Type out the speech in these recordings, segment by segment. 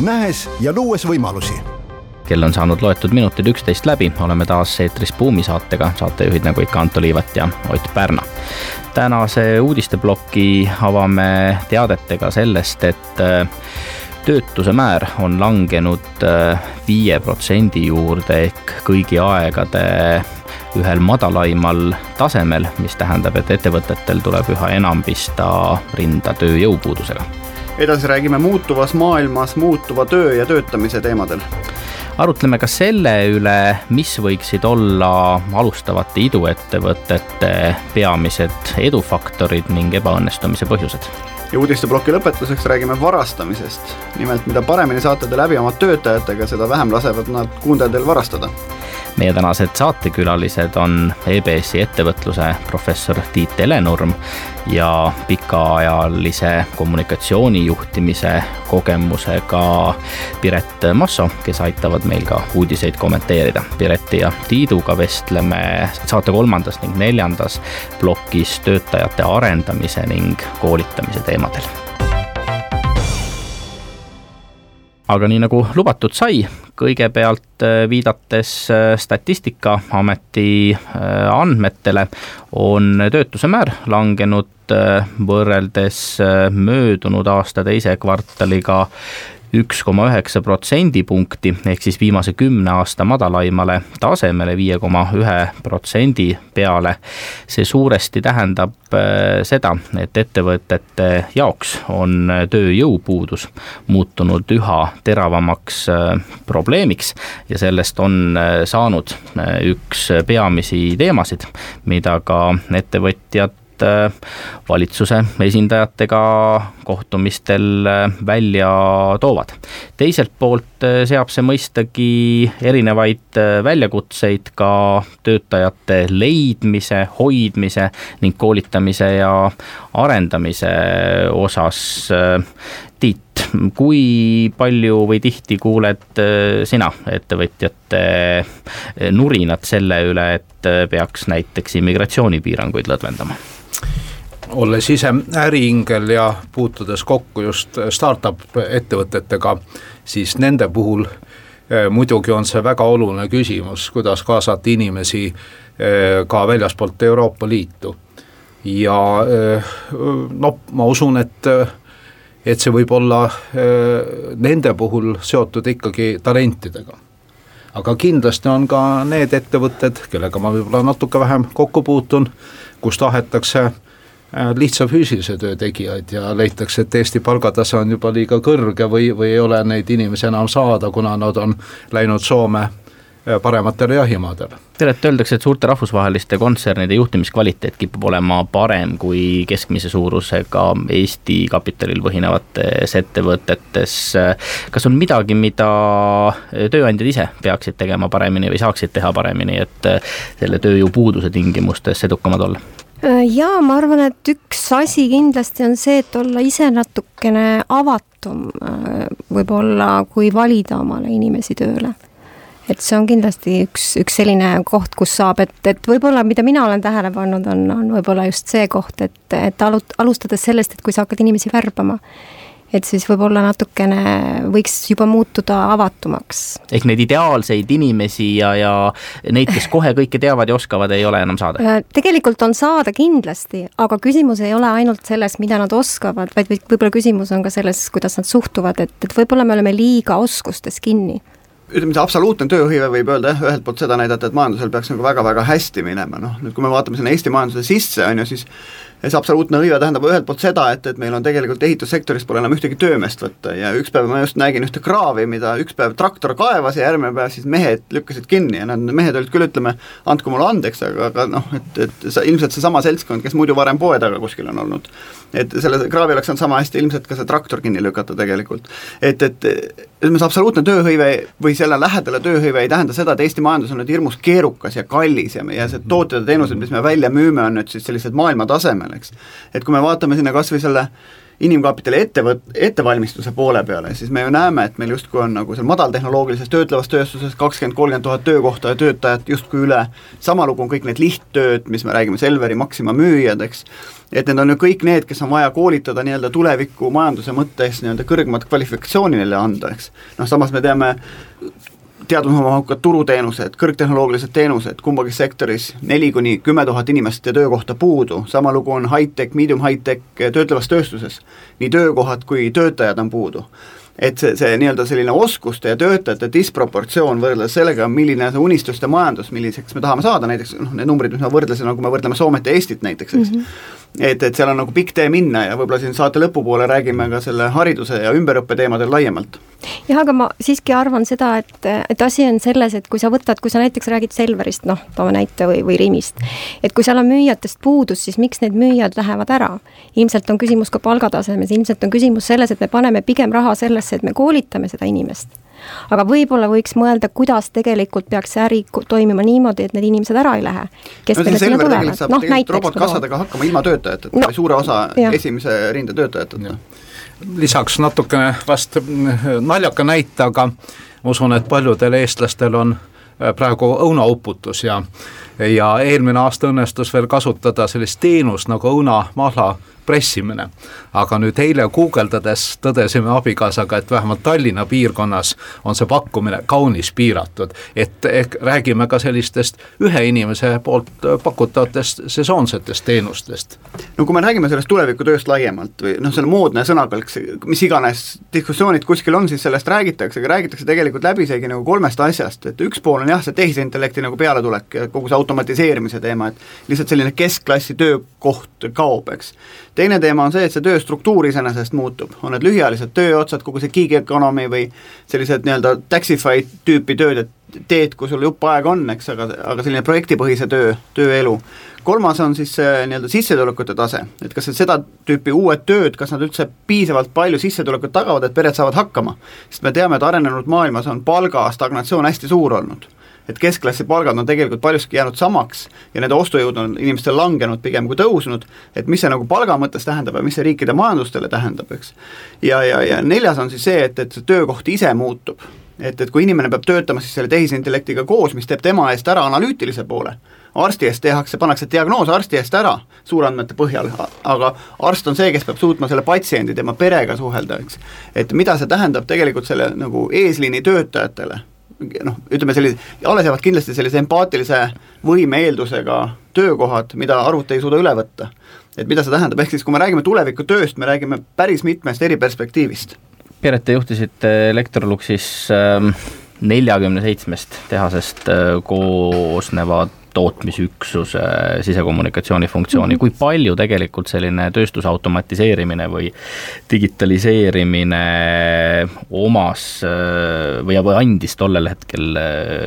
nähes ja luues võimalusi kell on saanud loetud minutid üksteist läbi, oleme taas eetris Buumi saatega, saatejuhid nagu ikka Anto Liivat ja Ott Pärna. tänase uudisteploki avame teadetega sellest, et äh, töötuse määr on langenud äh, viie protsendi juurde ehk kõigi aegade ühel madalaimal tasemel, mis tähendab, et ettevõtetel tuleb üha enam pista rinda tööjõupuudusega. Edasi räägime muutuvas maailmas muutuva töö ja töötamise teemadel. Arutleme ka selle üle, mis võiksid olla alustavate iduettevõtete peamised edufaktorid ning ebaõnnestumise põhjused. Ja uudisteploki lõpetuseks räägime varastamisest. nimelt, mida paremini saate te läbi oma töötajatega, seda vähem lasevad nad kuundajatel varastada meie tänased saatekülalised on EBS-i ettevõtluse professor Tiit Helenurm ja pikaajalise kommunikatsioonijuhtimise kogemusega Piret Masso, kes aitavad meil ka uudiseid kommenteerida. Pireti ja Tiiduga vestleme saate kolmandas ning neljandas plokis töötajate arendamise ning koolitamise teemadel aga nii nagu lubatud sai, kõigepealt äh, viidates äh, Statistikaameti äh, andmetele, on töötuse määr langenud võrreldes möödunud aasta teise kvartaliga üks koma üheksa protsendipunkti ehk siis viimase kümne aasta madalaimale tasemele, viie koma ühe protsendi peale. see suuresti tähendab äh, seda, et ettevõtete jaoks on tööjõupuudus muutunud üha teravamaks äh, probleemiks ja sellest on äh, saanud üks peamisi teemasid, mida ka ettevõtjad Äh, valitsuse esindajatega kohtumistel äh, välja toovad. teiselt poolt äh, seab see mõistagi erinevaid väljakutseid ka töötajate leidmise, hoidmise ning koolitamise ja arendamise osas. Kui palju või tihti kuuled sina ettevõtjate nurinat selle üle, et peaks näiteks immigratsioonipiiranguid lõdvendama? olles ise äriingel ja puutudes kokku just startup ettevõtetega, siis nende puhul muidugi on see väga oluline küsimus, kuidas kaasata inimesi ka väljaspoolt Euroopa Liitu. ja noh, ma usun, et et see võib olla nende puhul seotud ikkagi talentidega. aga kindlasti on ka need ettevõtted, kellega ma võib-olla natuke vähem kokku puutun, kus tahetakse lihtsa füüsilise töö tegijaid ja leitakse, et Eesti palgatase on juba liiga kõrge või, või ei ole neid inimesi enam saada, kuna nad on läinud Soome parematele jahimaadele. tegelikult öeldakse, et suurte rahvusvaheliste kontsernide juhtimiskvaliteet kipub olema parem kui keskmise suurusega Eesti kapitalil põhinevates ettevõtetes. kas on midagi, mida tööandjad ise peaksid tegema paremini või saaksid teha paremini, et selle tööjõupuuduse tingimustes edukamad olla? Äh, jaa, ma arvan, et üks asi kindlasti on see, et olla ise natukene avatum äh, võib-olla, kui valida omale inimesi tööle. Et see on kindlasti üks, üks selline koht, kus saab, et, et võib-olla, mida mina olen tähele pannud, on, on võib-olla just see koht, et, et alut-, alustades sellest, et kui sa hakkad inimesi värbama et siis võib-olla natukene võiks juba muutuda avatumaks. ehk neid ideaalseid inimesi ja, ja neid, kes kohe kõike teavad ja oskavad, ei ole enam saada? Äh, tegelikult on saada kindlasti, aga küsimus ei ole ainult selles, mida nad oskavad, vaid võib-olla küsimus on ka selles, kuidas nad suhtuvad, et, et võib-olla me oleme liiga oskustes kinni ütleme, see absoluutne tööhõive võib öelda jah, ühelt poolt seda näidata, et majandusel peaks nagu väga-väga hästi minema, noh nüüd kui me vaatame sinna Eesti majanduse sisse, on ju, siis ja see absoluutne hõive tähendab ühelt poolt seda, et, et meil on tegelikult ehitussektoris pole enam ühtegi töömeest võtta ja üks päev ma just nägin ühte kraavi, mida üks päev traktor kaevas ja järgmine päev siis mehed lükkasid kinni ja nad, mehed olid küll, ütleme, andku mulle andeks, aga, aga noh, et, et sa, ilmselt seesama seltskond, kes muidu varem poe taga kuskil on olnud, et selle kraavi oleks saanud sama hästi ilmselt ka see traktor kinni lükata tegelikult. et, et ütleme, see absoluutne tööhõive või selle lähedale tööhõive ei tähenda seda, et Eesti majandus on nüüd hirmus keerukas ja kallis ja meie see tooted ja teenused, mis me välja müüme, on nüüd siis sellised maailma tasemel, eks. et kui me vaatame sinna kas või selle inimkapitali ettevõt-, ettevalmistuse poole peale, siis me ju näeme, et meil justkui on nagu seal madaltehnoloogilises töötlevas tööstuses kakskümmend, kolmkümmend tuhat töökohta ja töötajat justkui üle, sama lugu on kõik need lihttööd, mis me räägime, Selveri, Maxima müüjad, eks, et need on ju kõik need, kes on vaja koolitada nii-öelda tuleviku majanduse mõttes nii-öelda kõrgemat kvalifikatsiooni neile anda, eks. noh, samas me teame teadusmahukad turuteenused, kõrgtehnoloogilised teenused, kumbagi sektoris neli kuni kümme tuhat inimest ja töökohta puudu, sama lugu on high-tech, medium high-tech töötlevas tööstuses. nii töökohad kui töötajad on puudu. et see, see nii-öelda selline oskuste ja töötajate disproportsioon võrreldes sellega, milline see unistuste majandus, milliseks me tahame saada, näiteks noh, need numbrid, mis ma võrdlesin, nagu me võrdleme Soomet ja Eestit näiteks, eks mm, -hmm et, et seal on nagu pikk tee minna ja võib-olla siin saate lõpupoole räägime ka selle hariduse ja ümberõppe teemadel laiemalt. Jah, aga ma siiski arvan seda, et, et asi on selles, et kui sa võtad, kui sa näiteks räägid Selverist, noh, toome näite või, või Rimist, et kui seal on müüjatest puudus, siis miks need müüjad lähevad ära? ilmselt on küsimus ka palgatasemes, ilmselt on küsimus selles, et me paneme pigem raha sellesse, et me koolitame seda inimest aga võib-olla võiks mõelda, kuidas tegelikult peaks see äri toimima niimoodi, et need inimesed ära ei lähe. kes no, sinna tulevad, noh näiteks. robotkassadega hakkama ilma töötajateta no, või suure osa ja. esimese rinde töötajateta. Lisaks natukene vast naljaka näite, aga ma usun, et paljudel eestlastel on äh, praegu õunauputus ja ja eelmine aasta õnnestus veel kasutada sellist teenust nagu õunamahla pressimine. aga nüüd eile guugeldades tõdesime abikaasaga, et vähemalt Tallinna piirkonnas on see pakkumine kaunis piiratud. et ehk räägime ka sellistest ühe inimese poolt pakutavatest sesoonsetest teenustest. no kui me räägime sellest tulevikutööst laiemalt või noh, selle moodne sõnakõlks, mis iganes diskussioonid kuskil on, siis sellest räägitakse, aga räägitakse tegelikult läbisegi nagu kolmest asjast, et üks pool on jah, see tehisintellekti nagu pealetulek ja kogu see automatiseerimise teema, et lihtsalt selline keskklassi töökoht kaob, eks teine teema on see, et see töö struktuur iseenesest muutub, on need lühiajalised tööotsad, kogu see gig economy või sellised nii-öelda taxify tüüpi tööd, et teed, kui sul jupp aega on, eks, aga, aga selline projektipõhise töö, tööelu. kolmas on siis see nii-öelda sissetulekute tase, et kas seda tüüpi uued tööd, kas nad üldse piisavalt palju sissetulekut tagavad, et pered saavad hakkama. sest me teame, et arenenud maailmas on palga stagnatsioon hästi suur olnud et keskklassi palgad on tegelikult paljuski jäänud samaks ja nende ostujõud on inimestel langenud pigem kui tõusnud, et mis see nagu palga mõttes tähendab ja mis see riikide majandustele tähendab, eks. ja, ja, ja neljas on siis see, et, et see töökoht ise muutub. et, et kui inimene peab töötama siis selle tehisintellektiga koos, mis teeb tema eest ära analüütilise poole, arsti eest tehakse, pannakse diagnoos arsti eest ära suurandmete põhjal, aga arst on see, kes peab suutma selle patsiendi, tema perega suhelda, eks. et mida see tähendab tegelikult selle nagu eesliini töötajatele noh, ütleme sellise, alles jäävad kindlasti sellise empaatilise võime eeldusega töökohad, mida arvuti ei suuda üle võtta. et mida see tähendab, ehk siis kui me räägime tulevikutööst, me räägime päris mitmest eri perspektiivist. Piret, te juhtisite Electroluxis ähm, neljakümne seitsmest tehasest äh, koosnevat tootmisüksuse sisekommunikatsiooni funktsiooni mm, -hmm. kui palju tegelikult selline tööstuse automatiseerimine või digitaliseerimine omas või, või andis tollel hetkel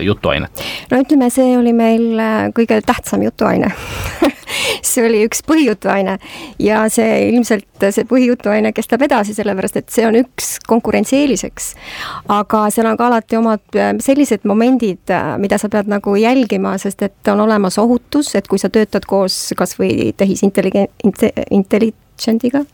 jutuainet? no ütleme, see oli meil kõige tähtsam jutuaine see oli üks põhijutuaine. Ja see ilmselt, see põhijutuaine kestab edasi, sellepärast et see on üks konkurentsieeliseks. aga seal on ka alati omad äh, sellised momendid, äh, mida sa pead nagu jälgima, sest et on olemas ohutus, et kui sa töötad koos kas või tehisintelligent-, intelligendiga,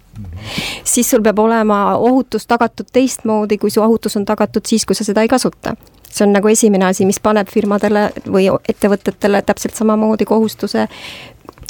siis sul peab olema ohutus tagatud teistmoodi, kui su ohutus on tagatud siis, kui sa seda ei kasuta. See on nagu esimene asi, mis paneb firmadele või ettevõtetele täpselt samamoodi kohustuse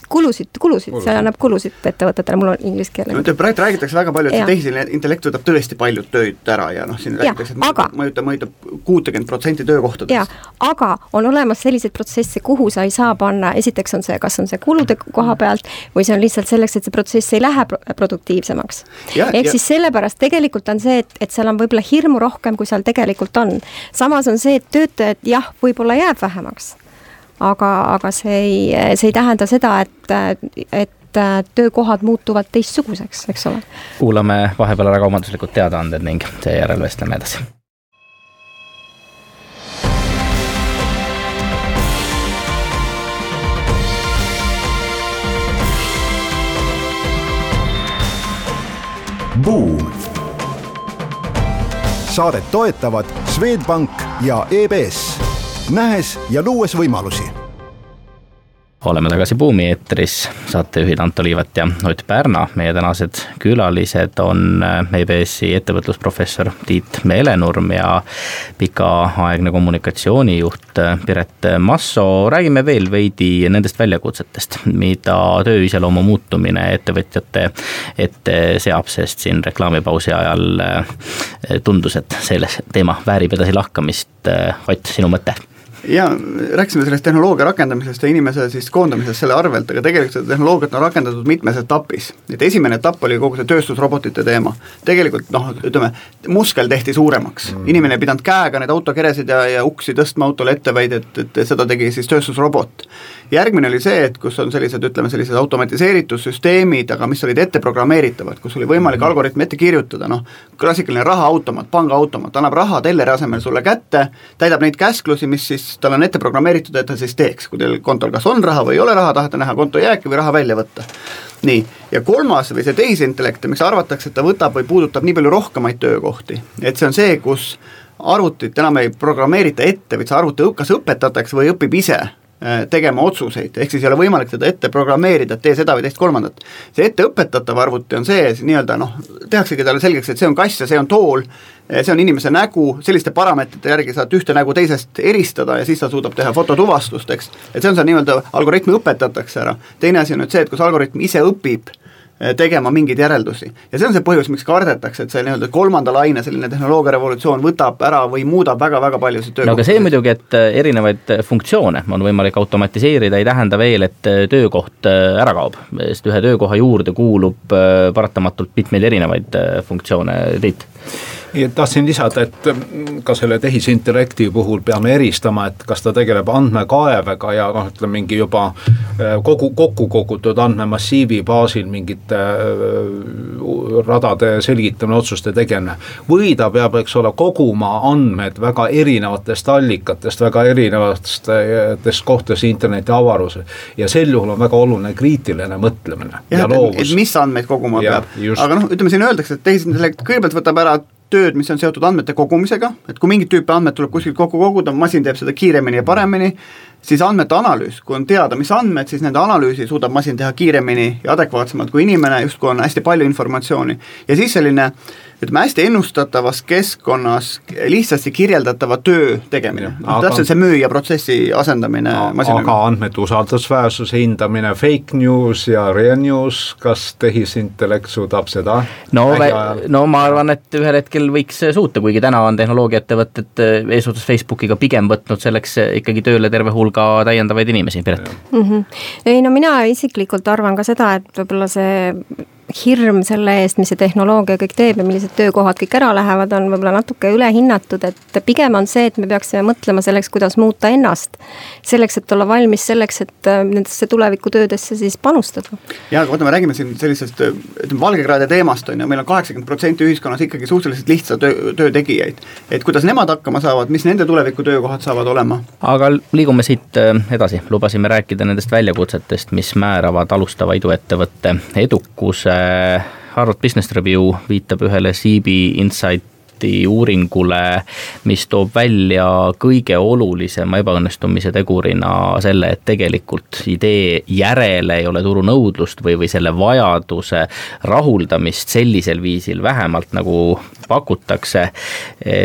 kulusid, kulusid, see annab kulusid ettevõtetele, mul on inglise keel. no praegu räägitakse väga palju, et see tehisintellekt võtab tõesti paljud tööd ära ja noh, siin ja, räägitakse, et aga, mõjutab, mõjutab kuutekümmet protsenti töökohtadest. aga on olemas selliseid protsesse, kuhu sa ei saa panna, esiteks on see, kas on see kulude koha pealt või see on lihtsalt selleks, et see protsess ei lähe produktiivsemaks. ehk siis sellepärast tegelikult on see, et, et seal on võib-olla hirmu rohkem, kui seal tegelikult on. samas on see, et töötajaid jah, võib-olla jääb vähemaks aga, aga see ei, see ei tähenda seda, et, et töökohad muutuvad teistsuguseks, eks ole. kuulame vahepeal ära kaubanduslikud teadaanded ning seejärel vestleme edasi Buum. saadet toetavad Swedbank ja EBS, nähes ja luues võimalusi oleme tagasi Buumi eetris, saatejuhid Anto Liivat ja Ott Pärna. meie tänased külalised on EBS-i ettevõtlusprofessor Tiit Meelenurm ja pikaaegne kommunikatsioonijuht Piret Masso. räägime veel veidi nendest väljakutsetest, mida töö iseloomu muutumine ettevõtjate ette seab, sest siin reklaamipausi ajal tundus, et selle teema väärib edasi lahkamist. Ott, sinu mõte ja rääkisime sellest tehnoloogia rakendamisest ja inimese siis koondamisest selle arvelt, aga tegelikult seda tehnoloogiat on rakendatud mitmes etapis. et esimene etapp oli kogu see tööstusrobotite teema. tegelikult noh, ütleme, muskel tehti suuremaks mm., inimene ei pidanud käega neid autokeresid ja, ja uksi tõstma autole ette, vaid et, et seda tegi siis tööstusrobot. Järgmine oli see, et kus on sellised, ütleme sellised automatiseeritud süsteemid, aga mis olid ette programmeeritavad, kus oli võimalik mm. algoritmi ette kirjutada, noh, klassikaline rahaautomaat, pangaautomaat annab raha telleri asemel sulle kätte, täidab neid käsklusi, mis siis tal on ette programmeeritud, et ta siis teeks, kui teil kontol kas on raha või ei ole raha, tahate näha konto jääki või raha välja võtta. nii, ja kolmas või see tehisintellekt, miks arvatakse, et ta võtab või puudutab nii palju rohkemaid töökohti, et see on see, kus arvutit enam ei programmeerita ette, vaid see arvuti kas õpetatakse või õpib ise tegema otsuseid, ehk siis ei ole võimalik teda ette programmeerida, et tee seda või teist kolmandat. see etteõpetatav arvuti on see, nii-öelda noh, tehaksegi talle selgeks, et see on kass ja see on tool, äh, see on inimese nägu, selliste parameetrite järgi saad ühte nägu teisest eristada ja siis ta suudab teha fototuvastust, eks. et see on see nii-öelda, algoritmi õpetatakse ära. teine asi on nüüd see, et kus algoritm ise õpib tegema mingeid järeldusi. ja see on see põhjus, miks kardetakse, et see nii-öelda kolmanda laine selline tehnoloogia revolutsioon võtab ära või muudab väga-väga paljusid töökohti. no aga see muidugi, et eh, erinevaid eh, funktsioone on võimalik automatiseerida, ei tähenda veel, et töökoht ära kaob, sest ühe töökoha juurde kuulub paratamatult mitmeid erinevaid funktsioone, Tiit tahtsin lisada, et mm, ka selle tehisintellekti puhul peame eristama, et kas ta tegeleb andmekaevega ja noh, ütleme mingi juba äh, kogu, kokku kogutud andmemassiivi baasil mingite äh, radade selgitamine, otsuste tegemine. või ta peab, eks ole, koguma andmed väga erinevatest allikatest, väga erinevatest kohtadest interneti avarusel. ja sel juhul on väga oluline kriitiline mõtlemine ja, ja loovus. mis andmeid koguma ja, peab, aga noh, ütleme siin öeldakse, et tehisintellekt kõigepealt võtab ära tööd, mis on seotud andmete kogumisega, et kui mingit tüüpi andmed tuleb kuskilt kokku koguda, masin teeb seda kiiremini ja paremini, siis andmete analüüs, kui on teada, mis andmed, siis nende analüüsi suudab masin teha kiiremini ja adekvaatsemalt kui inimene, justkui on hästi palju informatsiooni. ja siis selline ütleme hästi ennustatavas keskkonnas lihtsasti kirjeldatava töö tegemine, noh täpselt see müüja protsessi asendamine masinaga. aga andmete usaldusväärsuse hindamine, fake news ja real news, kas tehisintellekt suudab seda? no, no ma arvan, et ühel hetkel võiks suuta, kuigi täna on tehnoloogiaettevõtted eesotsas Facebookiga pigem võtnud selleks ikkagi tööle terve hulga täiendavaid inimesi, Piret mm. -hmm. ei no mina isiklikult arvan ka seda, et võib-olla see hirm selle eest, mis see tehnoloogia kõik teeb ja millised töökohad kõik ära lähevad, on võib-olla natuke ülehinnatud, et pigem on see, et me peaksime mõtlema selleks, kuidas muuta ennast. selleks, et olla valmis selleks, et äh, nendesse tulevikutöödesse siis panustada. ja aga vaata, me räägime siin sellisest ütleme, valgekraede teemast on ju, meil on kaheksakümmend protsenti ühiskonnas ikkagi suhteliselt lihtsa töö, töö tegijaid. et kuidas nemad hakkama saavad, mis nende tulevikutöökohad saavad olema? aga liigume siit äh, edasi, lubasime rääkida nendest väljakutsetest, mis määravad alustava iduettevõtte edukuse Harvard Business Review viitab ühele CB Insight Insighti uuringule, mis toob välja kõige olulisema ebaõnnestumise tegurina selle, et tegelikult idee järele ei ole turunõudlust või, või selle vajaduse rahuldamist sellisel viisil vähemalt nagu pakutakse,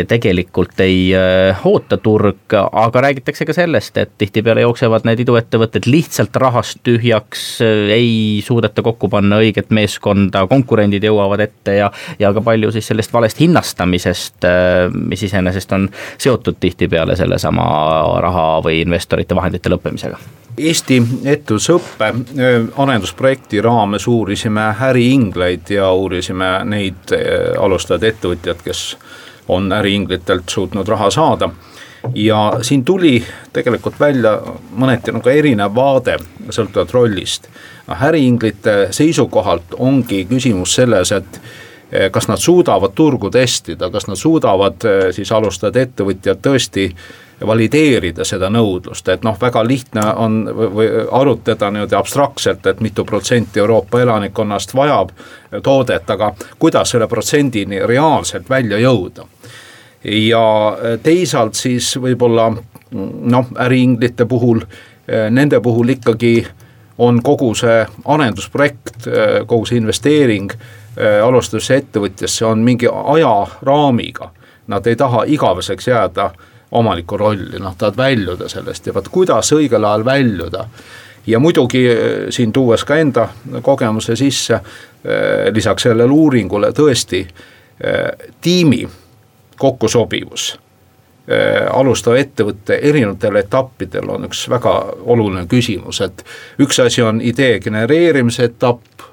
tegelikult ei äh, oota turg, aga räägitakse ka sellest, et tihtipeale jooksevad need iduettevõtted lihtsalt rahast tühjaks, ei suudeta kokku panna õiget meeskonda, konkurendid jõuavad ette ja, ja ka palju siis sellest valest hinnastamisest pakkumisest, äh, mis iseenesest on seotud tihtipeale sellesama raha või investorite vahendite lõppemisega Eesti ettevõtlusõppe äh, arendusprojekti raames uurisime äriingleid ja uurisime neid äh, alustavaid ettevõtjaid, kes on äriinglitelt suutnud raha saada ja siin tuli tegelikult välja mõneti nagu erinev vaade sõltuvalt rollist. äriinglite seisukohalt ongi küsimus selles, et kas nad suudavad turgu testida, kas nad suudavad eh, siis alustada ettevõtjad tõesti valideerida seda nõudlust, et noh, väga lihtne on või arutleda niimoodi abstraktselt, et mitu protsenti Euroopa elanikkonnast vajab toodet, aga kuidas selle protsendini reaalselt välja jõuda. Ja teisalt siis võib-olla noh, äriinglite puhul, nende puhul ikkagi on kogu see arendusprojekt, kogu see investeering alustadusse ettevõtjasse on mingi ajaraamiga. Nad ei taha igaveseks jääda omaniku rolli, noh tahavad väljuda sellest ja vot kuidas õigel ajal väljuda. ja muidugi siin tuues ka enda kogemuse sisse, lisaks sellele uuringule tõesti tiimi kokkusobivus äh, alustava ettevõtte erinevatel etappidel on üks väga oluline küsimus, et üks asi on idee genereerimise etapp,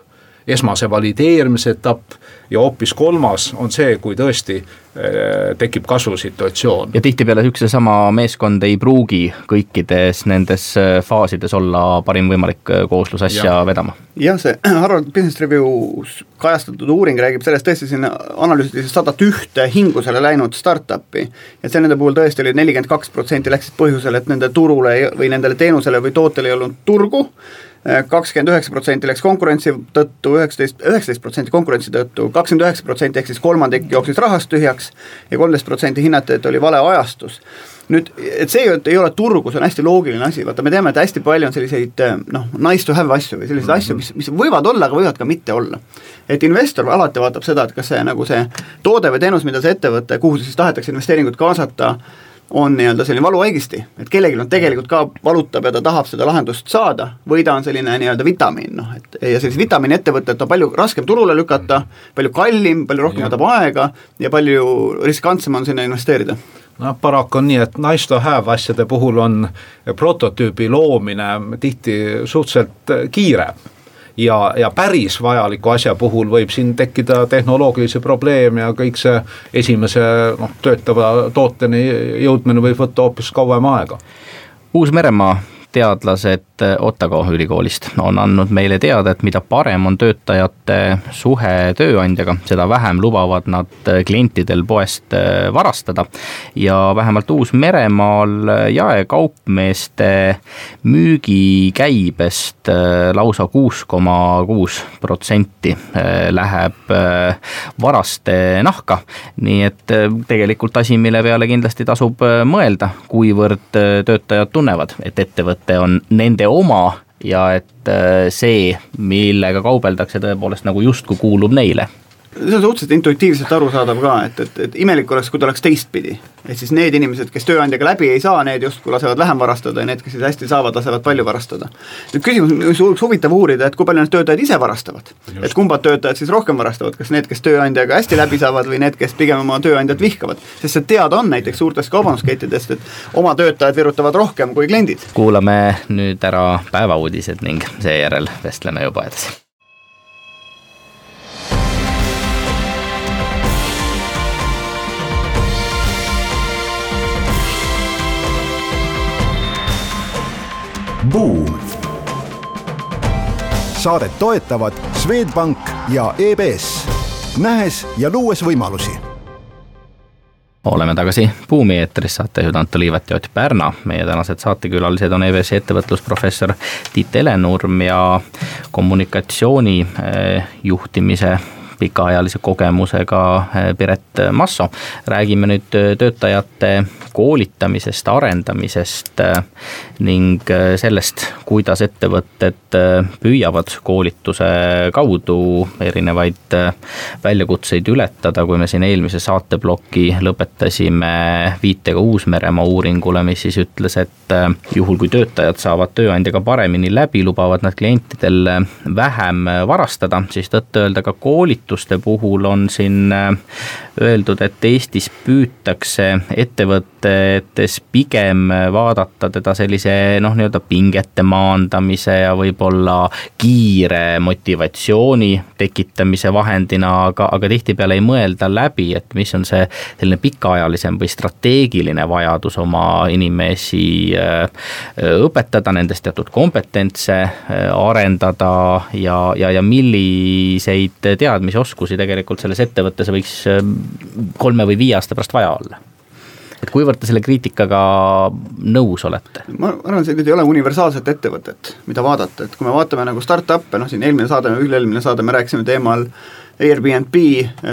esmase valideerimise etapp ja hoopis kolmas on see, kui tõesti äh, tekib kasvusituatsioon. ja tihtipeale üks ja sama meeskond ei pruugi kõikides nendes äh, faasides olla parim võimalik äh, kooslusasja ja. vedama. jah, see Harvard Business Review's kajastatud uuring räägib sellest, tõesti siin analüüsiti sadat ühte hingusele läinud startup'i. et see nende puhul tõesti oli nelikümmend kaks protsenti läksid põhjusel, et nende turule või nendele teenusele või tootele ei olnud turgu kakskümmend üheksa protsenti läks konkurentsi tõttu, üheksateist, üheksateist protsenti konkurentsi tõttu, kakskümmend üheksa protsenti ehk siis kolmandik jooksis rahast tühjaks ja kolmteist protsenti hinnati, et oli vale ajastus nüüd, et see ei ole turgu, see on hästi loogiline asi, vaata me teame, et hästi palju on selliseid noh, nice to have asju või selliseid mm -hmm. asju, mis, mis võivad olla, aga võivad ka mitte olla. et investor alati vaatab seda, et kas see nagu see toode või teenus, mida see ettevõte, kuhu siis tahetakse investeeringut kaasata, on nii-öelda selline valuvaigisti, et kellelgi on tegelikult ka valutab ja ta tahab seda lahendust saada, või ta on selline nii-öelda vitamiin, noh et ja sellist vitamiiniettevõtet on palju raskem turule lükata, palju kallim, palju rohkem võtab aega ja palju riskantsem on sinna investeerida. Noh, paraku on nii, et nice to have asjade puhul on prototüübi loomine tihti suhteliselt kiire ja, ja päris vajaliku asja puhul võib siin tekkida tehnoloogilisi probleeme ja kõik see esimese noh, töötava tooteni jõudmine võib võtta hoopis kauem aega. Uus-Meremaa teadlased Otago ülikoolist on andnud meile teada, et mida parem on töötajate suhe tööandjaga, seda vähem lubavad nad klientidel poest äh, varastada. ja vähemalt Uus-Meremaal jaekaupmeeste müügikäibest lausa kuus koma kuus protsenti äh, läheb varaste nahka. nii et tegelikult asi, mille peale kindlasti tasub mõelda, kuivõrd töötajad tunnevad, et ettevõte on nende oma ja et äh, see, millega kaubeldakse, tõepoolest nagu justkui kuulub neile see on suhteliselt intuitiivselt arusaadav ka, et, et, et imelik oleks, kui ta oleks teistpidi. et siis need inimesed, kes tööandjaga läbi ei saa, need justkui lasevad vähem varastada ja need, kes siis hästi saavad, lasevad palju varastada. nüüd küsimus, mis oleks huvitav uurida, et kui palju need töötajad ise varastavad. et kumbad töötajad siis rohkem varastavad, kas need, kes tööandjaga hästi läbi saavad või need, kes pigem oma tööandjat vihkavad. sest see teada on näiteks suurtest kaubanduskettidest, et oma töötajad virutavad rohkem kui kliendid. kuulame nüüd ära päevauudised ning seejärel vestleme juba edasi Buum. saadet toetavad Swedbank ja EBS, nähes ja luues võimalusi oleme tagasi Buumi eetris, saatejuhid Anto Liivet ja Ott Pärna. meie tänased saatekülalised on EBS-i ettevõtlusprofessor Tiit Helenurm ja kommunikatsiooni eh, juhtimise pikaajalise kogemusega eh, Piret Masso. räägime nüüd eh, töötajate koolitamisest, arendamisest eh, ning sellest, kuidas ettevõtted püüavad koolituse kaudu erinevaid väljakutseid ületada, kui me siin eelmise saateploki lõpetasime viitega Uus-Meremaa uuringule, mis siis ütles, et juhul, kui töötajad saavad tööandjaga paremini läbi, lubavad nad klientidel vähem varastada, siis tõtt-öelda ka koolitus koolituste puhul on siin öeldud, et Eestis püütakse ettevõtetes pigem vaadata teda sellise noh, nii-öelda pingete maandamise ja võib-olla kiire motivatsiooni tekitamise vahendina, aga, aga tihtipeale ei mõelda läbi, et mis on see selline pikaajalisem või strateegiline vajadus oma inimesi äh, õpetada, nendest teatud kompetentse äh, arendada ja, ja, ja milliseid teadmisi, oskusi tegelikult selles ettevõttes võiks äh, kolme või viie aasta pärast vaja olla et kuivõrd te selle kriitikaga nõus olete? ma arvan, et ei ole universaalset ettevõtet, mida vaadata, et kui me vaatame nagu startup'e, noh siin eelmine saade, üle-eelmine saade me rääkisime teemal Airbnb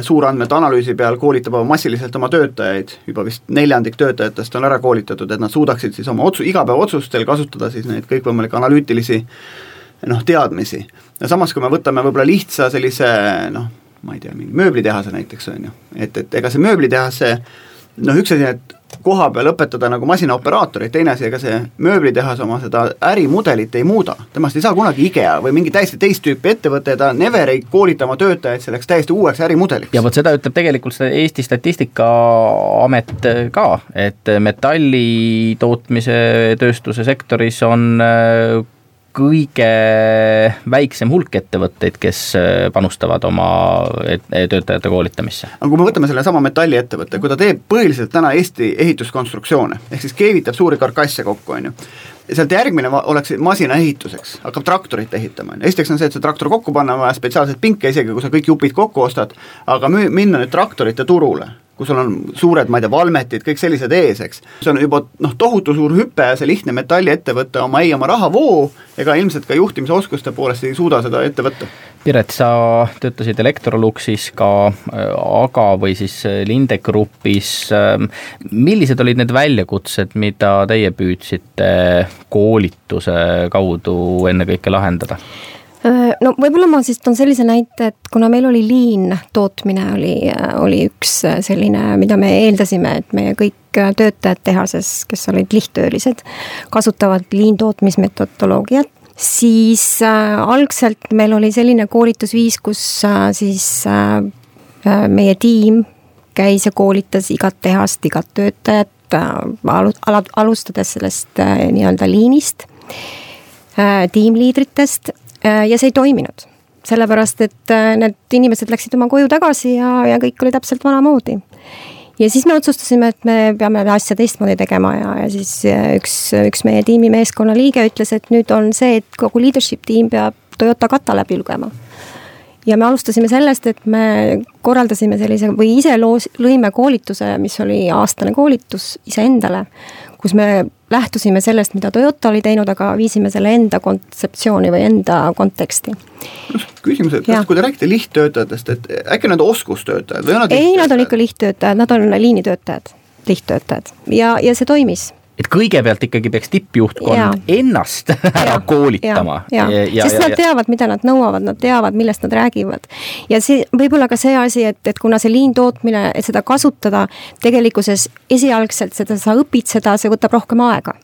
suurandmete analüüsi peal koolitab massiliselt oma töötajaid, juba vist neljandik töötajatest on ära koolitatud, et nad suudaksid siis oma otsu, igapäevaotsustel kasutada siis neid kõikvõimalikke analüütilisi noh, teadmisi. Samas, kui me võtame võib-olla lihtsa sellise noh, ma ei tea, mingi mööblitehase näiteks, on ju, et, et ega see mööblitehase noh, üks asi, et koha peal õpetada nagu masinaoperaatorit, teine asi, ega see mööblitehas oma seda ärimudelit ei muuda. temast ei saa kunagi IKEA või mingi täiesti teist tüüpi ettevõte, ta never ei koolita oma töötajaid selleks täiesti uueks ärimudeliks. ja vot seda ütleb tegelikult seda Eesti Statistikaamet ka, et metalli tootmise tööstuse sektoris on kõige väiksem hulk ettevõtteid, kes äh, panustavad oma töötajate koolitamisse. aga kui me võtame sellesama metalliettevõtte, kui ta teeb põhiliselt täna Eesti ehituskonstruktsioone, ehk siis keevitab suuri karkasse kokku, on ju, sealt järgmine oleks masina ehituseks, hakkab traktorit ehitama, on ju, esiteks on see, et see traktor kokku panna, on vaja spetsiaalseid pinke, isegi kui sa kõik jupid kokku ostad, aga müü-, minna nüüd traktorite turule kus sul on suured, ma ei tea, valmetid, kõik sellised ees, eks. see on juba noh, tohutu suur hüpe see lihtne metalliettevõte oma, ei oma rahavoo ega ilmselt ka juhtimisoskuste poolest ei suuda seda ette võtta. Piret, sa töötasid Electroluxis ka äh, AGA või siis äh, Linde Grupis. Ähm, millised olid need väljakutsed, mida teie püüdsite koolituse kaudu ennekõike lahendada? Äh, no võib-olla ma siis toon sellise näite, et kuna meil oli liin tootmine oli, oli üks selline, mida me eeldasime, et meie kõik töötajad tehases, kes olid lihttöölised, kasutavad liintootmismetodoloogiat, siis äh, algselt meil oli selline koolitusviis, kus äh, siis äh, äh meie tiim käis ja koolitas igat tehast, igat töötajat äh,, alustades sellest äh, nii-öelda liinist äh,, tiimliidritest. Äh, ja see ei toiminud. sellepärast, et äh, need inimesed läksid oma koju tagasi ja, ja kõik oli täpselt vanamoodi. ja siis me otsustasime, et me peame asja teistmoodi tegema ja, ja siis äh, üks, üks meie tiimi meeskonna liige ütles, et nüüd on see, et kogu leadership tiim peab Toyota kata läbi lugema ja me alustasime sellest, et me korraldasime sellise või ise loos, lõime koolituse, mis oli aastane koolitus iseendale, kus me lähtusime sellest, mida Toyota oli teinud, aga viisime selle enda kontseptsiooni või enda konteksti. küsimus, et kas, kui te räägite lihttöötajatest, et äkki nad oskustöötajad või on nad ei, nad on ikka lihttöötajad, nad on liinitöötajad, lihttöötajad. Ja, ja see toimis et kõigepealt ikkagi peaks tippjuhtkond ennast ära ja. koolitama. sest nad teavad, mida nad nõuavad, nad teavad, millest nad räägivad. ja see, võib-olla ka see asi, et, et kuna see liintootmine, et seda kasutada, tegelikkuses esialgselt seda sa õpid seda, see võtab rohkem aega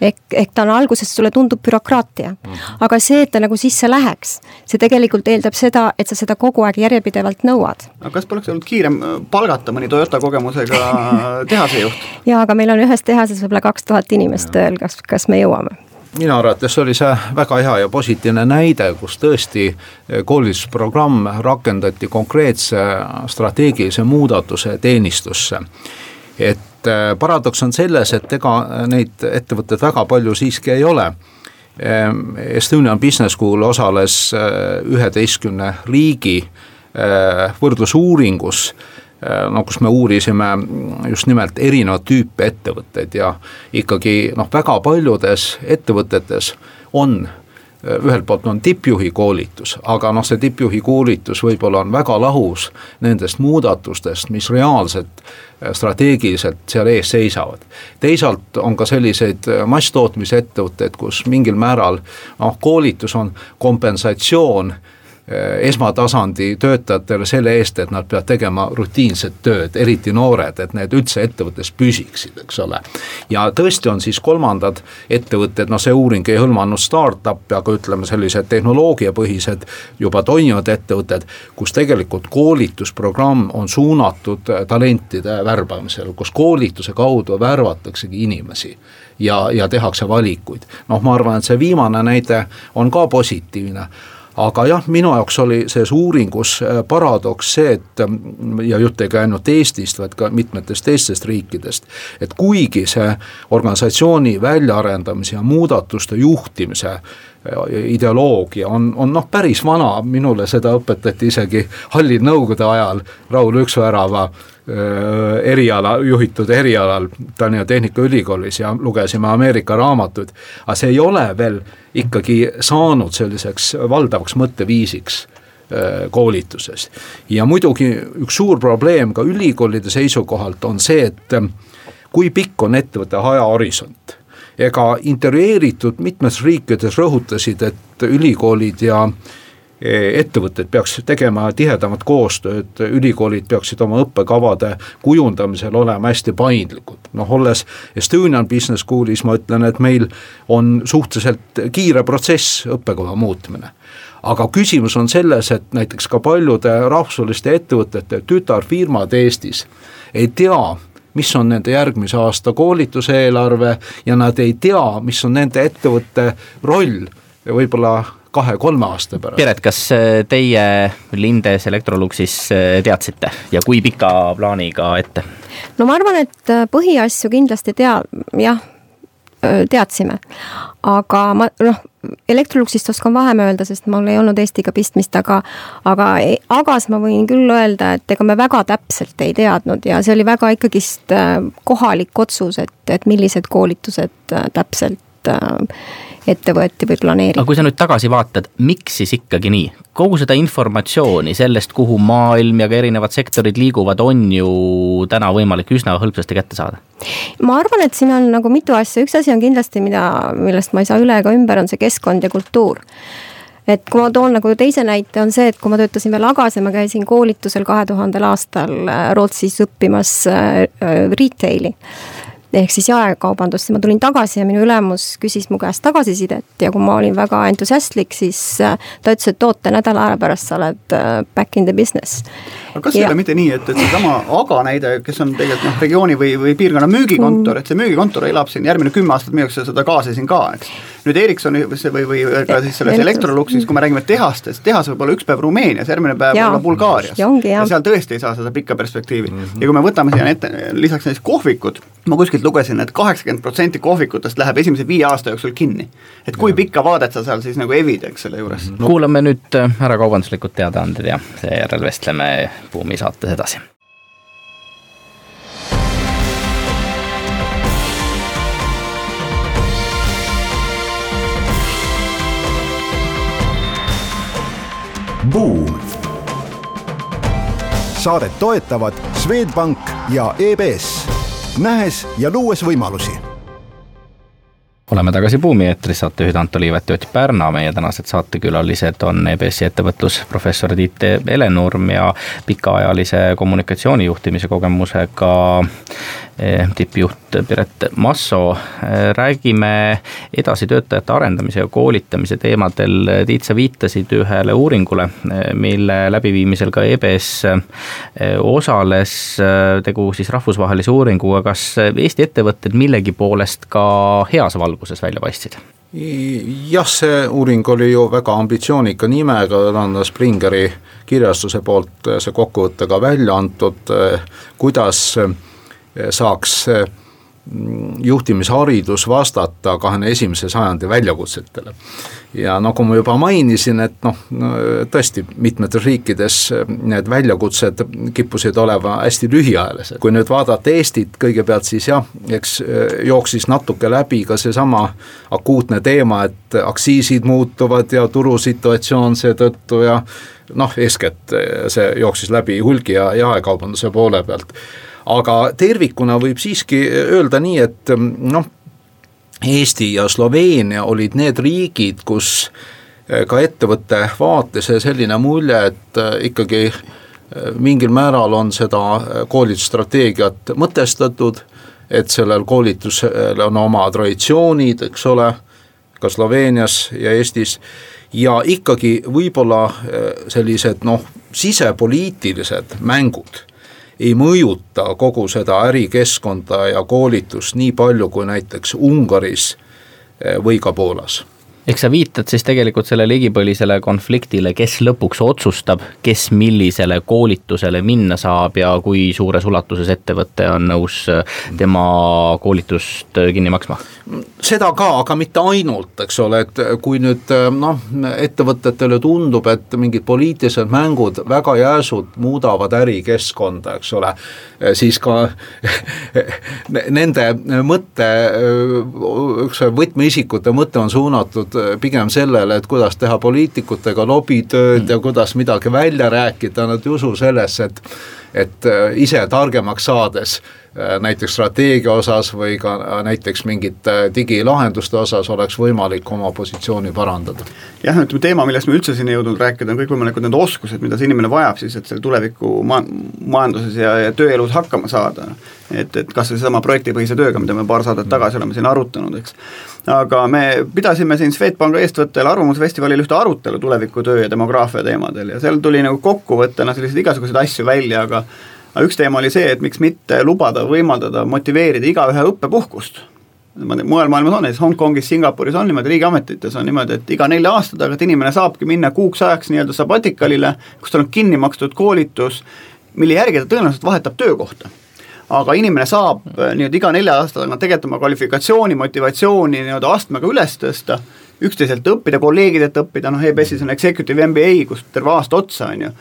ehk, ehk ta on alguses sulle tundub bürokraatia mm. -hmm. aga see, et ta nagu sisse läheks, see tegelikult eeldab seda, et sa seda kogu aeg järjepidevalt nõuad. aga kas poleks olnud kiirem äh, palgata mõni Toyota kogemusega tehasejuht? jaa, aga meil on ühes tehases võib-olla kaks tuhat inimest tööl, kas, kas me jõuame? minu arvates oli see väga hea ja positiivne näide, kus tõesti äh, koolitusprogramm rakendati konkreetse strateegilise muudatuse teenistusse. et Äh, paradoks on selles, et ega neid ettevõtteid väga palju siiski ei ole. Ähm, Estonian Business School osales äh, üheteistkümne riigi äh, võrdlusuuringus no kus me uurisime just nimelt erinevat tüüpi ettevõtteid ja ikkagi noh, väga paljudes ettevõtetes on ühelt poolt on tippjuhi koolitus, aga noh, see tippjuhi koolitus võib-olla on väga lahus nendest muudatustest, mis reaalselt äh, strateegiliselt seal ees seisavad. teisalt on ka selliseid äh, masstootmisettevõtteid, kus mingil määral noh, koolitus on kompensatsioon esmatasandi töötajatele selle eest, et nad peavad tegema rutiinset tööd, eriti noored, et need üldse ettevõttes püsiksid, eks ole. ja tõesti on siis kolmandad ettevõtted, noh see uuring ei hõlmanud startup'e, aga ütleme, sellised tehnoloogiapõhised juba toimivad ettevõtted, kus tegelikult koolitusprogramm on suunatud talentide värbamisele, kus koolituse kaudu värvataksegi inimesi ja, ja tehakse valikuid. noh, ma arvan, et see viimane näide on ka positiivne aga jah, minu jaoks oli selles uuringus äh, paradoks see, et mm, ja jutt ei käi ainult Eestist, vaid ka mitmetest teistest riikidest, et kuigi see organisatsiooni väljaarendamise ja muudatuste juhtimise ideoloogia on, on noh, päris vana, minule seda õpetati isegi hallil nõukogude ajal Raul Üksvärava eriala, juhitud erialal Tallinna Tehnikaülikoolis ja lugesime Ameerika raamatuid, aga see ei ole veel ikkagi saanud selliseks valdavaks mõtteviisiks koolituses. ja muidugi üks suur probleem ka ülikoolide seisukohalt on see, et kui pikk on ettevõtte ajahorisont ega intervjueeritud mitmes riikides rõhutasid, et ülikoolid ja äh, ettevõtted peaks tegema tihedamat koostööd, ülikoolid peaksid oma õppekavade kujundamisel olema hästi paindlikud. noh, olles Estonian Business Schoolis, ma ütlen, et meil on suhteliselt kiire protsess õppekava muutmine aga küsimus on selles, et näiteks ka paljude rahvusvaheliste ettevõtete tütarfirmad Eestis ei tea, mis on nende järgmise aasta koolituse eelarve ja nad ei tea, mis on nende ettevõtte roll võib-olla kahe-kolme aasta pärast. Piret, kas äh, teie Lindes Electroluxis äh, teadsite ja kui pika plaaniga ette? no ma arvan, et äh, põhiasju kindlasti tea-, jah, teadsime. aga ma noh, Electroluxist oskan vähem öelda, sest mul ei olnud Eestiga pistmist, aga aga Agas ma võin küll öelda, et ega me väga täpselt ei teadnud ja see oli väga ikkagist kohalik otsus, et, et millised koolitused täpselt ette võeti või planeeriti. aga kui sa nüüd tagasi vaatad, miks siis ikkagi nii? kogu seda informatsiooni sellest, kuhu maailm ja ka erinevad sektorid liiguvad, on ju täna võimalik üsna hõlpsasti kätte saada. ma arvan, et siin on nagu mitu asja, üks asi on kindlasti, mida, millest ma ei saa üle ega ümber, on see keskkond ja kultuur et kui ma toon nagu teise näite, on see, et kui ma töötasin veel Agas ja ma käisin koolitusel kahe tuhandel aastal äh, Rootsis õppimas äh, äh, retail'i ehk siis jaekaubandust ja ma tulin tagasi ja minu ülemus küsis mu käest tagasisidet ja kui ma olin väga entusiastlik, siis äh, ta ütles, et oota, nädala aja pärast sa oled äh, back in the business. aga kas ja. ei ole mitte nii, et, et seesama Aga näide, kes on tegelikult noh, regiooni või, või piirkonna müügikontor, et see müügikontor elab siin järgmine kümme aastat, müüakse seda gaasi siin ka, eks. Nüüd Ericssoni või, või ka siis selles Electroluxis, kui me räägime tehastest, tehas võib olla üks päev Rumeenias, järgmine päev võib olla Bulgaarias. ja, seal tõesti ei saa seda pikka perspektiivi mm. -hmm. ja kui me võtame siia ette, lisaks näiteks kohvikud, ma kuskilt lugesin et, et kaheksakümmend protsenti kohvikutest läheb esimese viie aasta jooksul kinni. et kui pikka vaadet sa seal siis nagu evid, eks selle juures no.. kuulame nüüd äh, ära kaubanduslikud teadaanded ja seejärel vestleme Buumi saates edasi. Buum. saadet toetavad Swedbank ja EBS nähes ja luues võimalusi oleme tagasi Buumi eetris, saatejuhid Anto Liivet ja Ott Pärna, meie tänased saatekülalised on EBS-i ettevõtlusprofessor Tiit Helenurm ja pikaajalise kommunikatsioonijuhtimise kogemusega tippjuht Piret Masso. Eh, räägime edasi töötajate arendamise ja koolitamise teemadel. Tiit, sa viitasid ühele uuringule, eh, mille läbiviimisel ka EBS osales, tegu siis rahvusvahelise uuringuga, kas Eesti ettevõtted millegi poolest ka heas valguses välja paistsid? jah, see uuring oli ju väga ambitsioonika nimega, ta on Springeri kirjastuse poolt see kokkuvõte ka välja antud, kuidas saaks juhtimisharidus vastata kahekümne esimese sajandi väljakutsetele. ja nagu ma juba mainisin, et noh, tõesti mitmetes riikides need väljakutsed kippusid olema hästi lühiajalised. kui nüüd vaadata Eestit kõigepealt, siis jah, eks jooksis natuke läbi ka seesama akuutne teema, et aktsiisid muutuvad ja turusituatsioon seetõttu ja noh, eeskätt see jooksis läbi hulgi- ja jaekaubanduse poole pealt. Aga tervikuna võib siiski öelda nii, et noh, Eesti ja Sloveenia olid need riigid, kus ka ettevõtte vaates selline mulje, et ikkagi mingil määral on seda koolitusstrateegiat mõtestatud, et sellel koolitusel on oma traditsioonid, eks ole, ka Sloveenias ja Eestis ja ikkagi võib-olla sellised noh, sisepoliitilised mängud ei mõjuta kogu seda ärikeskkonda ja koolitust nii palju kui näiteks Ungaris eh, või ka Poolas ehk sa viitad siis tegelikult sellele igipõlisele konfliktile, kes lõpuks otsustab, kes millisele koolitusele minna saab ja kui suures ulatuses ettevõte on nõus tema koolitust kinni maksma? seda ka, aga mitte ainult, eks ole, et kui nüüd noh, ettevõtetele tundub, et mingid poliitilised mängud väga järsult muudavad ärikeskkonda, eks ole, siis ka nende mõte, üks võtmeisikute mõte on suunatud Äh, pigem sellele, et kuidas teha poliitikutega lobitööd mm. ja kuidas midagi välja rääkida, nad ei usu sellesse, et et äh, ise targemaks saades näiteks strateegia osas või ka näiteks mingite digilahenduste osas oleks võimalik oma positsiooni parandada. jah, ütleme teema, millest me üldse siin ei jõudnud rääkida, on kõikvõimalikud need oskused, mida see inimene vajab siis, et seal tuleviku ma-, majanduses ja, ja tööelus hakkama saada. et, et kas või seesama projektipõhise tööga, mida me paar saadet tagasi oleme siin arutanud, eks aga me pidasime siin Swedbanki eestvõttel Arvamusfestivalil ühte arutelu tulevikutöö ja demograafia teemadel ja seal tuli nagu kokkuvõttena selliseid igasuguseid asju välja, aga aga üks teema oli see, et miks mitte lubada, võimaldada, motiveerida igaühe õppepuhkust. Mujal maailmas on, näiteks Hongkongis, Singapuris on niimoodi, riigiametites on niimoodi, et iga nelja aasta tagant inimene saabki minna kuuks ajaks nii-öelda sabatikalile, kus tal on kinni makstud koolitus, mille järgi ta tõenäoliselt vahetab töökohta. Aga inimene saab äh, nii-öelda iga nelja aasta tagant tegelikult oma kvalifikatsiooni, motivatsiooni nii-öelda astmega üles tõsta, üksteiselt õppida, kolleegidelt õppida, noh EBS-is on executive MBA, kus terve aasta otsa, on ju,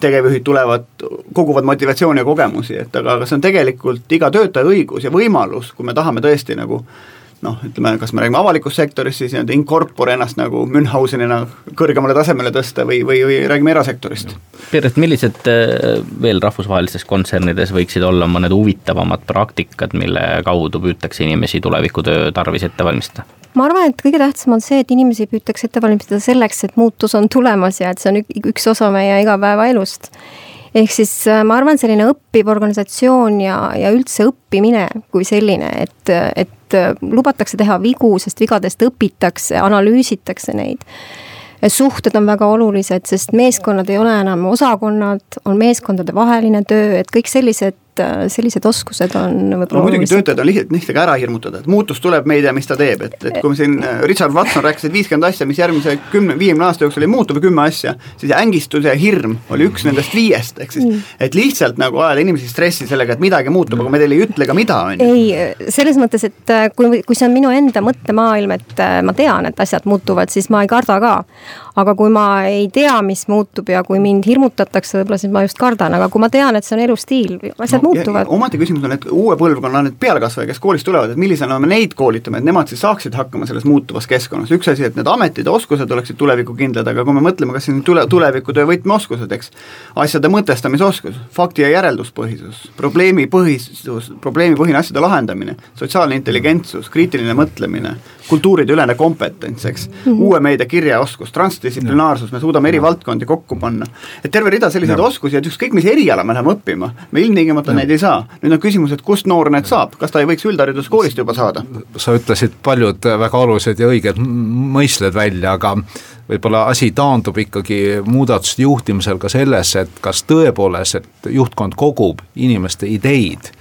tegevjuhid tulevad, koguvad motivatsiooni ja kogemusi, et aga, aga see on tegelikult iga töötaja õigus ja võimalus, kui me tahame tõesti nagu noh, ütleme, kas me räägime avalikust sektorist, siis nii-öelda in corpore ennast nagu Münchhausenina kõrgemale tasemele tõsta või, või, või räägime erasektorist. Piret, millised äh, veel rahvusvahelistes kontsernides võiksid olla mõned huvitavamad praktikad, mille kaudu püütakse inimesi tulevikutöö tarvis ette valmistada? Ma arvan, et kõige tähtsam on see, et inimesi püütakse ette valmistada selleks, et muutus on tulemas ja et see on üks osa meie igapäevaelust. Ehk siis äh, ma arvan, selline õppiv organisatsioon ja, ja üldse õppimine kui selline, et, et äh, lubatakse teha vigu, sest vigadest õpitakse, analüüsitakse neid. Suhted on väga olulised, sest meeskonnad ei ole enam osakonnad, on meeskondade vaheline töö, et kõik sellised sellised oskused on võib-olla no, muidugi töötajad on lihtsalt, lihtne ka ära hirmutada, et muutus tuleb, me ei tea, mis ta teeb, et, et kui me siin äh, Richard Watson rääkis, et viiskümmend asja, mis järgmise kümne, viiekümne aasta jooksul ei muutu või kümme asja, siis ängistus ja hirm oli üks nendest viiest, ehk siis mm. et lihtsalt nagu ajada inimesi stressi sellega, et midagi muutub, aga me teile ei ütle ka mida, on ju. ei, selles mõttes, et äh, kui, kui see on minu enda mõttemaailm, et ma tean, et asjad muutuvad, siis ma ei karda ka aga kui ma ei tea, mis muutub ja kui mind hirmutatakse, võib-olla siis ma just kardan, aga kui ma tean, et see on elustiil, asjad no, muutuvad. ometi küsimus on, et uue põlvkonna need pealekasvajad, kes koolist tulevad, et millisena me neid koolitame, et nemad siis saaksid hakkama selles muutuvas keskkonnas, üks asi, et need ametid ja oskused oleksid tulevikukindlad, aga kui me mõtleme, kas siin tule, tulevikutöö võtmeoskused, eks, asjade mõtestamisoskus, fakti- ja järelduspõhisus, probleemipõhisus, probleemipõhine asjade lahendamine, sotsiaalne intelligentsus, kriitiline mõtlemine, kultuurideülene kompetents, eks mm, -hmm. uue meedia kirjaoskus, transdistsiplinaarsus, me suudame eri valdkondi kokku panna. et terve rida selliseid ja. oskusi, et ükskõik mis eriala me läheme õppima, me ilmtingimata ja. neid ei saa. nüüd on küsimus, et kust noor need saab, kas ta ei võiks üldhariduskoolist juba saada? sa ütlesid paljud väga olulised ja õiged mõisted välja, aga võib-olla asi taandub ikkagi muudatuste juhtimisel ka sellesse, et kas tõepoolest, et juhtkond kogub inimeste ideid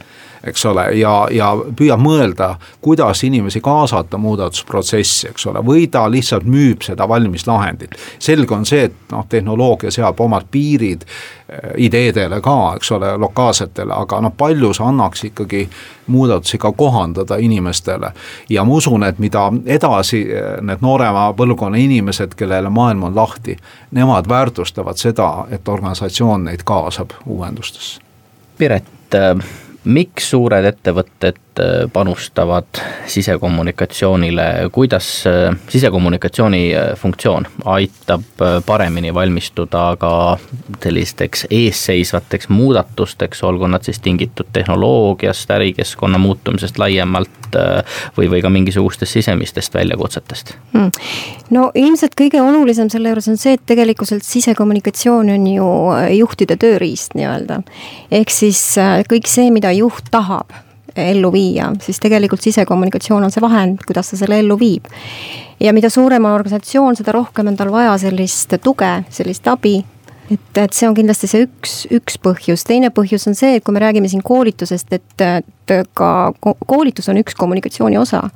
eks ole, ja, ja püüab mõelda, kuidas inimesi kaasata muudatusprotsessi, eks ole, või ta lihtsalt müüb seda valmis lahendit. selge on see, et noh, tehnoloogia seab omad piirid eh, ideedele ka, eks ole, lokaalsetele, aga noh, palju see annaks ikkagi muudatusi ka kohandada inimestele. ja ma usun, et mida edasi eh, need noorema põlvkonna inimesed, kellele maailm on lahti, nemad väärtustavad seda, et organisatsioon neid kaasab uuendustesse. Piret, äh, miks suured ettevõtted äh, panustavad sisekommunikatsioonile, kuidas äh, sisekommunikatsiooni äh, funktsioon aitab paremini valmistuda ka sellisteks eesseisvateks muudatusteks, olgu nad siis tingitud tehnoloogiast, ärikeskkonna muutumisest laiemalt või, või ka mingisugustest sisemistest väljakutsetest mm.? no ilmselt kõige olulisem selle juures on see, et tegelikkuselt sisekommunikatsioon on ju juhtide tööriist nii-öelda. ehk siis kõik see, mida juht tahab ellu viia, siis tegelikult sisekommunikatsioon on see vahend, kuidas ta selle ellu viib. ja mida suurem on organisatsioon, seda rohkem on tal vaja sellist tuge, sellist abi, et, et see on kindlasti see üks, üks põhjus, teine põhjus on see, et kui me räägime siin koolitusest, et, et ka koolitus on üks kommunikatsiooni osa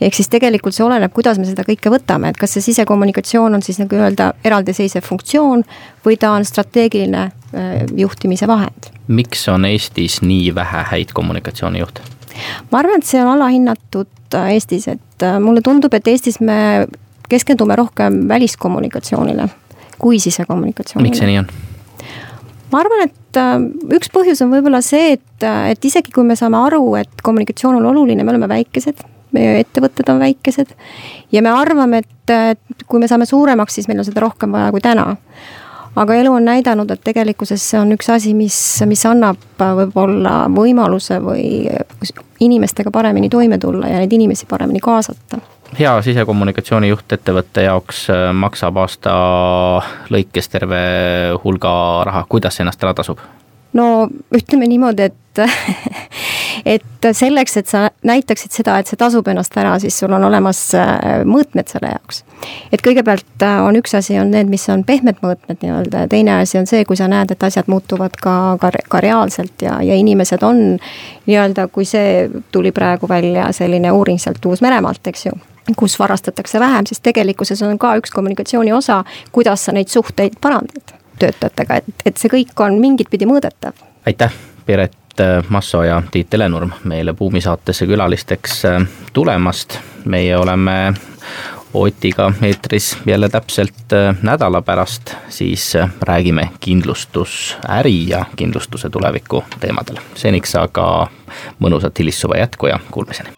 ehk siis tegelikult see oleneb, kuidas me seda kõike võtame, et kas see sisekommunikatsioon on siis nagu öelda eraldiseisev funktsioon või ta on strateegiline äh, juhtimise vahend. Miks on Eestis nii vähe häid kommunikatsioonijuhte? ma arvan, et see on alahinnatud äh, Eestis, et äh, mulle tundub, et Eestis me keskendume rohkem väliskommunikatsioonile kui sisekommunikatsioonile. miks see nii on? ma arvan, et üks põhjus on võib-olla see, et, et isegi kui me saame aru, et kommunikatsioon on oluline, me oleme väikesed meie ettevõtted on väikesed ja me arvame, et kui me saame suuremaks, siis meil on seda rohkem vaja kui täna. Aga elu on näidanud, et tegelikkuses see on üks asi, mis, mis annab võib-olla võimaluse või inimestega paremini toime tulla ja neid inimesi paremini kaasata hea sisekommunikatsioonijuht ettevõtte jaoks äh, maksab aasta lõikes terve hulga raha, kuidas ennast ära tasub? no ütleme niimoodi, et et selleks, et sa näitaksid seda, et see tasub ennast ära, siis sul on olemas äh, mõõtmed selle jaoks. et kõigepealt äh, on üks asi, on need, mis on pehmed mõõtmed nii-öelda ja teine asi on see, kui sa näed, et asjad muutuvad ka, ka, ka reaalselt ja, ja inimesed on nii-öelda, kui see tuli praegu välja, selline uuring sealt Uus-Meremaalt, eks ju kus varastatakse vähem, siis tegelikkuses on ka üks kommunikatsiooni osa, kuidas sa neid suhteid parandad töötajatega, et, et see kõik on mingit pidi mõõdetav. aitäh, Piret Masso ja Tiit Telenurm meile Buumi saatesse külalisteks äh, tulemast. meie oleme Otiga eetris jälle täpselt äh, nädala pärast, siis äh, räägime kindlustusäri ja kindlustuse tuleviku teemadel. seniks aga mõnusat hilissuve jätku ja kuulmiseni.